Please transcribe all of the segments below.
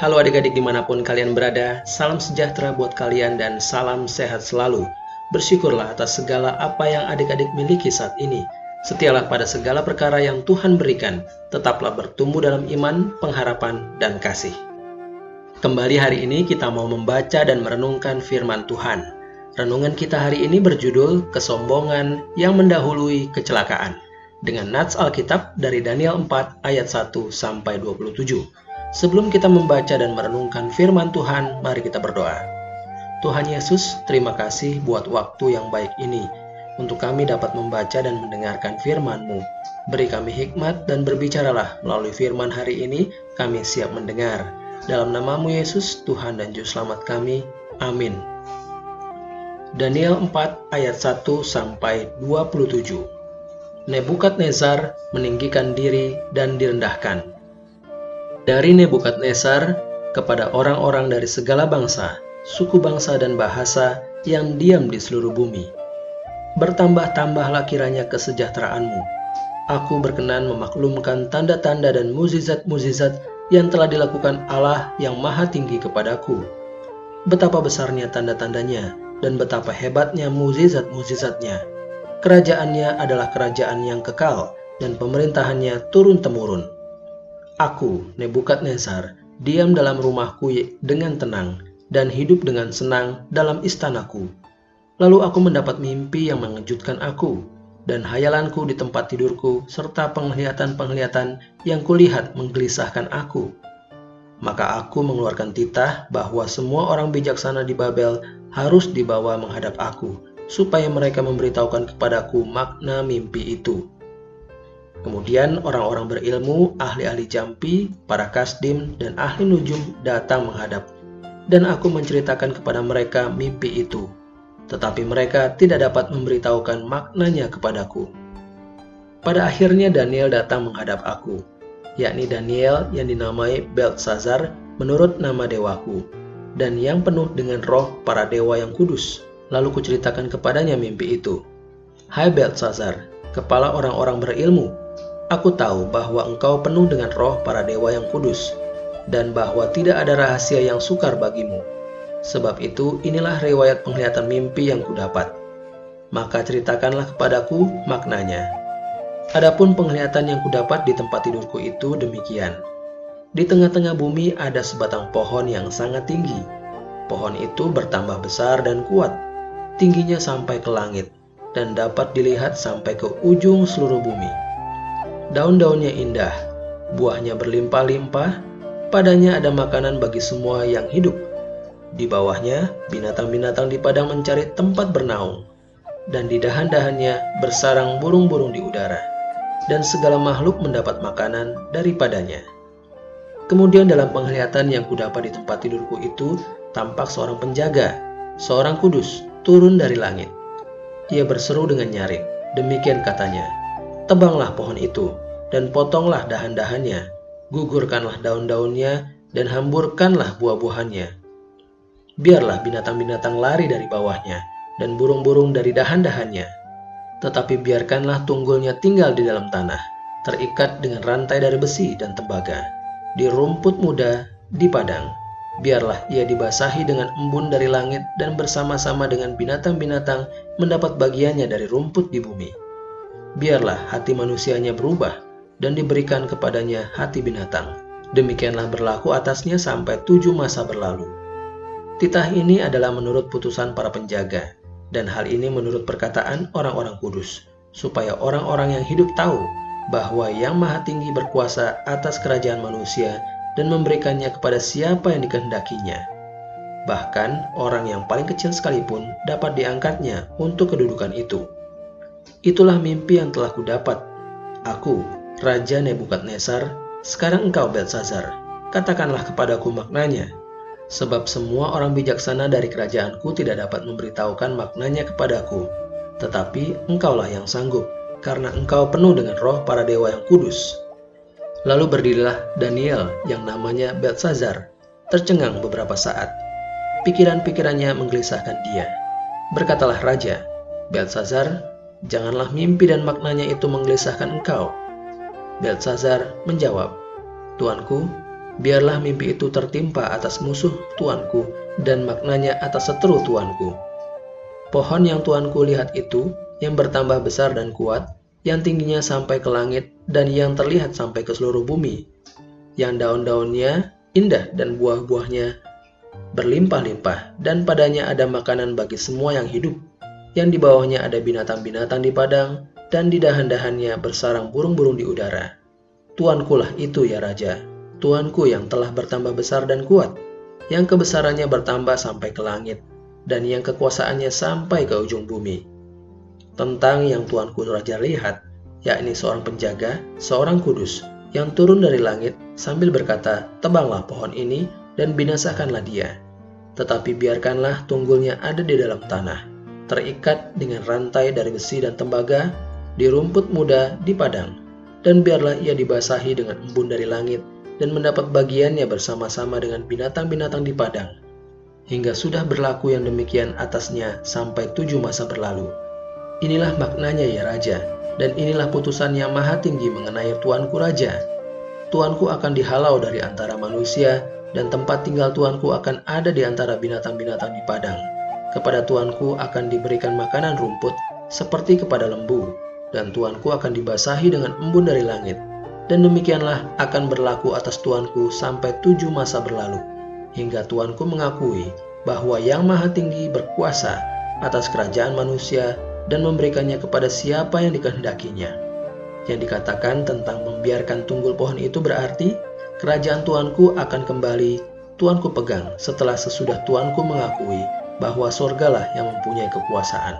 Halo adik-adik di mana pun kalian berada, salam sejahtera buat kalian dan salam sehat selalu. Bersyukurlah atas segala apa yang adik-adik miliki saat ini. Setialah pada segala perkara yang Tuhan berikan, tetaplah bertumbuh dalam iman, pengharapan, dan kasih. Kembali hari ini kita mau membaca dan merenungkan firman Tuhan. Renungan kita hari ini berjudul Kesombongan yang Mendahului Kecelakaan dengan nats Alkitab dari Daniel 4 ayat 1 sampai 27. Sebelum kita membaca dan merenungkan firman Tuhan, mari kita berdoa. Tuhan Yesus, terima kasih buat waktu yang baik ini untuk kami dapat membaca dan mendengarkan firman-Mu. Beri kami hikmat dan berbicaralah melalui firman hari ini, kami siap mendengar. Dalam namamu Yesus, Tuhan dan Juru Selamat kami. Amin. Daniel 4 ayat 1 sampai 27. Nebukadnezar meninggikan diri dan direndahkan dari Nebukadnezar kepada orang-orang dari segala bangsa, suku bangsa dan bahasa yang diam di seluruh bumi. Bertambah-tambahlah kiranya kesejahteraanmu. Aku berkenan memaklumkan tanda-tanda dan muzizat-muzizat yang telah dilakukan Allah yang maha tinggi kepadaku. Betapa besarnya tanda-tandanya dan betapa hebatnya muzizat-muzizatnya. Kerajaannya adalah kerajaan yang kekal dan pemerintahannya turun-temurun Aku, Nebukadnezar, diam dalam rumahku dengan tenang dan hidup dengan senang dalam istanaku. Lalu aku mendapat mimpi yang mengejutkan aku, dan hayalanku di tempat tidurku serta penglihatan-penglihatan yang kulihat menggelisahkan aku. Maka aku mengeluarkan titah bahwa semua orang bijaksana di Babel harus dibawa menghadap aku, supaya mereka memberitahukan kepadaku makna mimpi itu. Kemudian orang-orang berilmu, ahli-ahli jampi, para kasdim, dan ahli nujum datang menghadap. Dan aku menceritakan kepada mereka mimpi itu. Tetapi mereka tidak dapat memberitahukan maknanya kepadaku. Pada akhirnya Daniel datang menghadap aku, yakni Daniel yang dinamai Belsazar menurut nama dewaku, dan yang penuh dengan roh para dewa yang kudus. Lalu kuceritakan kepadanya mimpi itu. Hai Belsazar, kepala orang-orang berilmu, Aku tahu bahwa engkau penuh dengan roh para dewa yang kudus, dan bahwa tidak ada rahasia yang sukar bagimu. Sebab itu, inilah riwayat penglihatan mimpi yang kudapat. Maka ceritakanlah kepadaku maknanya. Adapun penglihatan yang kudapat di tempat tidurku itu demikian. Di tengah-tengah bumi ada sebatang pohon yang sangat tinggi. Pohon itu bertambah besar dan kuat, tingginya sampai ke langit, dan dapat dilihat sampai ke ujung seluruh bumi Daun-daunnya indah, buahnya berlimpah-limpah, padanya ada makanan bagi semua yang hidup. Di bawahnya, binatang-binatang di padang mencari tempat bernaung, dan di dahan-dahannya bersarang burung-burung di udara, dan segala makhluk mendapat makanan daripadanya. Kemudian dalam penglihatan yang kudapat di tempat tidurku itu, tampak seorang penjaga, seorang kudus, turun dari langit. Ia berseru dengan nyaring, demikian katanya, Tebanglah pohon itu, dan potonglah dahan-dahannya, gugurkanlah daun-daunnya, dan hamburkanlah buah-buahannya. Biarlah binatang-binatang lari dari bawahnya, dan burung-burung dari dahan-dahannya. Tetapi biarkanlah tunggulnya tinggal di dalam tanah, terikat dengan rantai dari besi dan tembaga, di rumput muda, di padang. Biarlah ia dibasahi dengan embun dari langit dan bersama-sama dengan binatang-binatang mendapat bagiannya dari rumput di bumi biarlah hati manusianya berubah dan diberikan kepadanya hati binatang. Demikianlah berlaku atasnya sampai tujuh masa berlalu. Titah ini adalah menurut putusan para penjaga, dan hal ini menurut perkataan orang-orang kudus, supaya orang-orang yang hidup tahu bahwa Yang Maha Tinggi berkuasa atas kerajaan manusia dan memberikannya kepada siapa yang dikehendakinya. Bahkan orang yang paling kecil sekalipun dapat diangkatnya untuk kedudukan itu. Itulah mimpi yang telah kudapat. Aku, Raja Nebukadnezar, sekarang engkau Belsazar, katakanlah kepadaku maknanya. Sebab semua orang bijaksana dari kerajaanku tidak dapat memberitahukan maknanya kepadaku. Tetapi engkaulah yang sanggup, karena engkau penuh dengan roh para dewa yang kudus. Lalu berdirilah Daniel yang namanya Belsazar, tercengang beberapa saat. Pikiran-pikirannya menggelisahkan dia. Berkatalah Raja, Belsazar, Janganlah mimpi dan maknanya itu menggelisahkan engkau. Belsazar menjawab, Tuanku, biarlah mimpi itu tertimpa atas musuh tuanku dan maknanya atas seteru tuanku. Pohon yang tuanku lihat itu, yang bertambah besar dan kuat, yang tingginya sampai ke langit dan yang terlihat sampai ke seluruh bumi, yang daun-daunnya indah dan buah-buahnya berlimpah-limpah, dan padanya ada makanan bagi semua yang hidup, yang di bawahnya ada binatang-binatang di padang, dan di dahan-dahannya bersarang burung-burung di udara. Tuankulah itu ya Raja, Tuanku yang telah bertambah besar dan kuat, yang kebesarannya bertambah sampai ke langit, dan yang kekuasaannya sampai ke ujung bumi. Tentang yang Tuanku Raja lihat, yakni seorang penjaga, seorang kudus, yang turun dari langit sambil berkata, Tebanglah pohon ini dan binasakanlah dia. Tetapi biarkanlah tunggulnya ada di dalam tanah, terikat dengan rantai dari besi dan tembaga, di rumput muda di padang, dan biarlah ia dibasahi dengan embun dari langit, dan mendapat bagiannya bersama-sama dengan binatang-binatang di padang, hingga sudah berlaku yang demikian atasnya sampai tujuh masa berlalu. Inilah maknanya ya Raja, dan inilah putusan yang maha tinggi mengenai Tuanku Raja. Tuanku akan dihalau dari antara manusia, dan tempat tinggal tuanku akan ada di antara binatang-binatang di padang. Kepada tuanku akan diberikan makanan rumput seperti kepada lembu, dan tuanku akan dibasahi dengan embun dari langit. Dan demikianlah akan berlaku atas tuanku sampai tujuh masa berlalu, hingga tuanku mengakui bahwa Yang Maha Tinggi berkuasa atas kerajaan manusia dan memberikannya kepada siapa yang dikehendakinya. Yang dikatakan tentang membiarkan tunggul pohon itu berarti kerajaan tuanku akan kembali tuanku pegang setelah sesudah tuanku mengakui bahwa sorgalah yang mempunyai kekuasaan.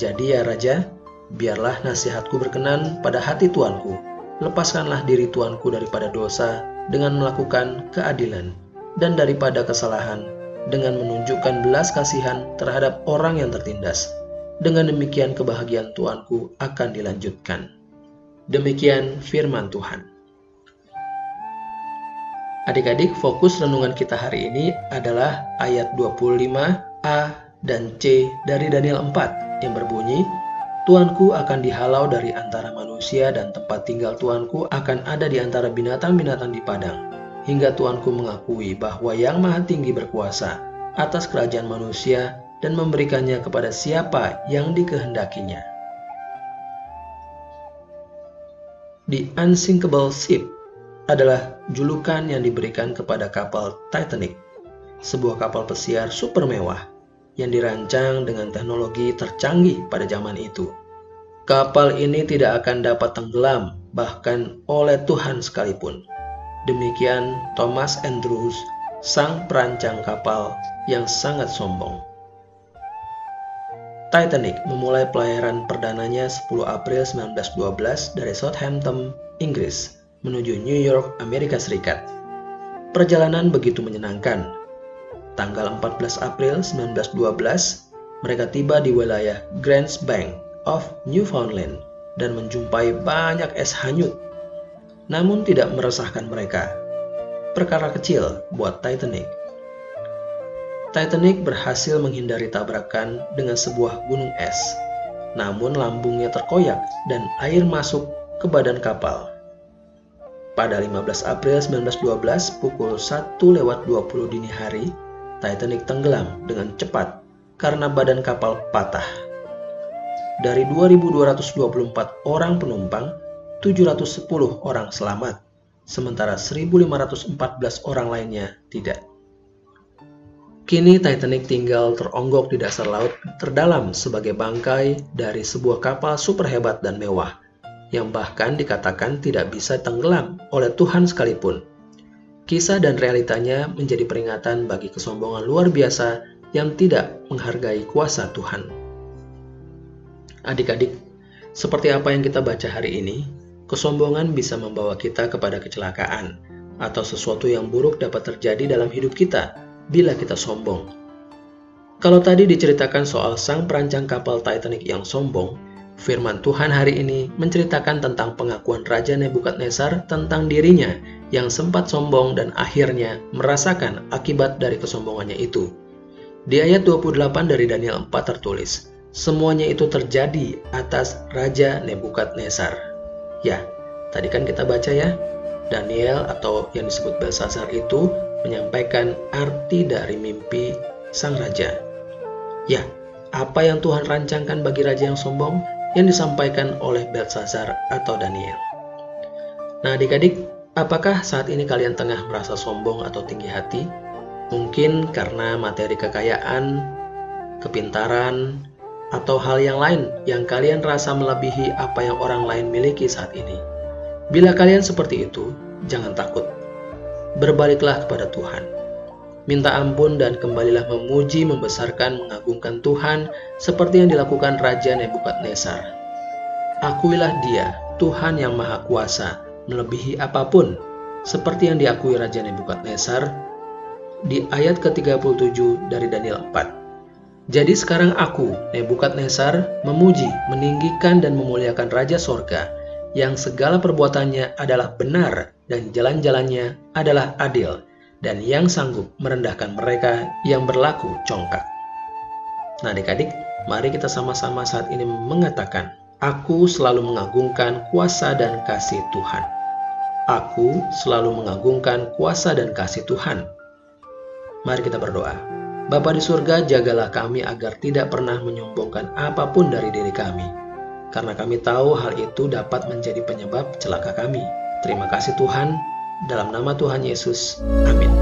Jadi ya Raja, biarlah nasihatku berkenan pada hati tuanku. Lepaskanlah diri tuanku daripada dosa dengan melakukan keadilan dan daripada kesalahan dengan menunjukkan belas kasihan terhadap orang yang tertindas. Dengan demikian kebahagiaan tuanku akan dilanjutkan. Demikian firman Tuhan. Adik-adik, fokus renungan kita hari ini adalah ayat 25a dan c dari Daniel 4 yang berbunyi, Tuanku akan dihalau dari antara manusia dan tempat tinggal Tuanku akan ada di antara binatang-binatang di padang. Hingga Tuanku mengakui bahwa yang maha tinggi berkuasa atas kerajaan manusia dan memberikannya kepada siapa yang dikehendakinya. The Unsinkable Ship adalah julukan yang diberikan kepada kapal Titanic, sebuah kapal pesiar super mewah yang dirancang dengan teknologi tercanggih pada zaman itu. Kapal ini tidak akan dapat tenggelam bahkan oleh Tuhan sekalipun. Demikian Thomas Andrews, sang perancang kapal yang sangat sombong. Titanic memulai pelayaran perdananya 10 April 1912 dari Southampton, Inggris menuju New York, Amerika Serikat. Perjalanan begitu menyenangkan. Tanggal 14 April 1912, mereka tiba di wilayah Grants Bank of Newfoundland dan menjumpai banyak es hanyut. Namun tidak meresahkan mereka. Perkara kecil buat Titanic. Titanic berhasil menghindari tabrakan dengan sebuah gunung es. Namun lambungnya terkoyak dan air masuk ke badan kapal pada 15 April 1912 pukul 1 lewat 20 dini hari, Titanic tenggelam dengan cepat karena badan kapal patah. Dari 2.224 orang penumpang, 710 orang selamat, sementara 1.514 orang lainnya tidak. Kini Titanic tinggal teronggok di dasar laut terdalam sebagai bangkai dari sebuah kapal super hebat dan mewah yang bahkan dikatakan tidak bisa tenggelam oleh Tuhan sekalipun. Kisah dan realitanya menjadi peringatan bagi kesombongan luar biasa yang tidak menghargai kuasa Tuhan. Adik-adik, seperti apa yang kita baca hari ini, kesombongan bisa membawa kita kepada kecelakaan atau sesuatu yang buruk dapat terjadi dalam hidup kita bila kita sombong. Kalau tadi diceritakan soal sang perancang kapal Titanic yang sombong, Firman Tuhan hari ini menceritakan tentang pengakuan Raja Nebukadnezar tentang dirinya yang sempat sombong dan akhirnya merasakan akibat dari kesombongannya itu. Di ayat 28 dari Daniel 4 tertulis, semuanya itu terjadi atas Raja Nebukadnezar. Ya, tadi kan kita baca ya, Daniel atau yang disebut Belsazar itu menyampaikan arti dari mimpi sang raja. Ya, apa yang Tuhan rancangkan bagi raja yang sombong yang disampaikan oleh Belsazar atau Daniel. Nah, adik-adik, apakah saat ini kalian tengah merasa sombong atau tinggi hati? Mungkin karena materi kekayaan, kepintaran, atau hal yang lain yang kalian rasa melebihi apa yang orang lain miliki saat ini. Bila kalian seperti itu, jangan takut. Berbaliklah kepada Tuhan. Minta ampun dan kembalilah memuji, membesarkan, mengagungkan Tuhan seperti yang dilakukan Raja Nebukadnezar. Akuilah dia, Tuhan yang Maha Kuasa, melebihi apa pun, seperti yang diakui Raja Nebukadnezar di ayat ke-37 dari Daniel 4. Jadi sekarang aku, Nebukadnezar, memuji, meninggikan dan memuliakan Raja Sorga, yang segala perbuatannya adalah benar dan jalan-jalannya adalah adil, dan yang sanggup merendahkan mereka yang berlaku congkak. Nah adik-adik, mari kita sama-sama saat ini mengatakan, Aku selalu mengagungkan kuasa dan kasih Tuhan. Aku selalu mengagungkan kuasa dan kasih Tuhan. Mari kita berdoa. Bapa di surga, jagalah kami agar tidak pernah menyombongkan apa pun dari diri kami karena kami tahu hal itu dapat menjadi penyebab celaka kami. Terima kasih Tuhan, dalam nama Tuhan Yesus. Amin.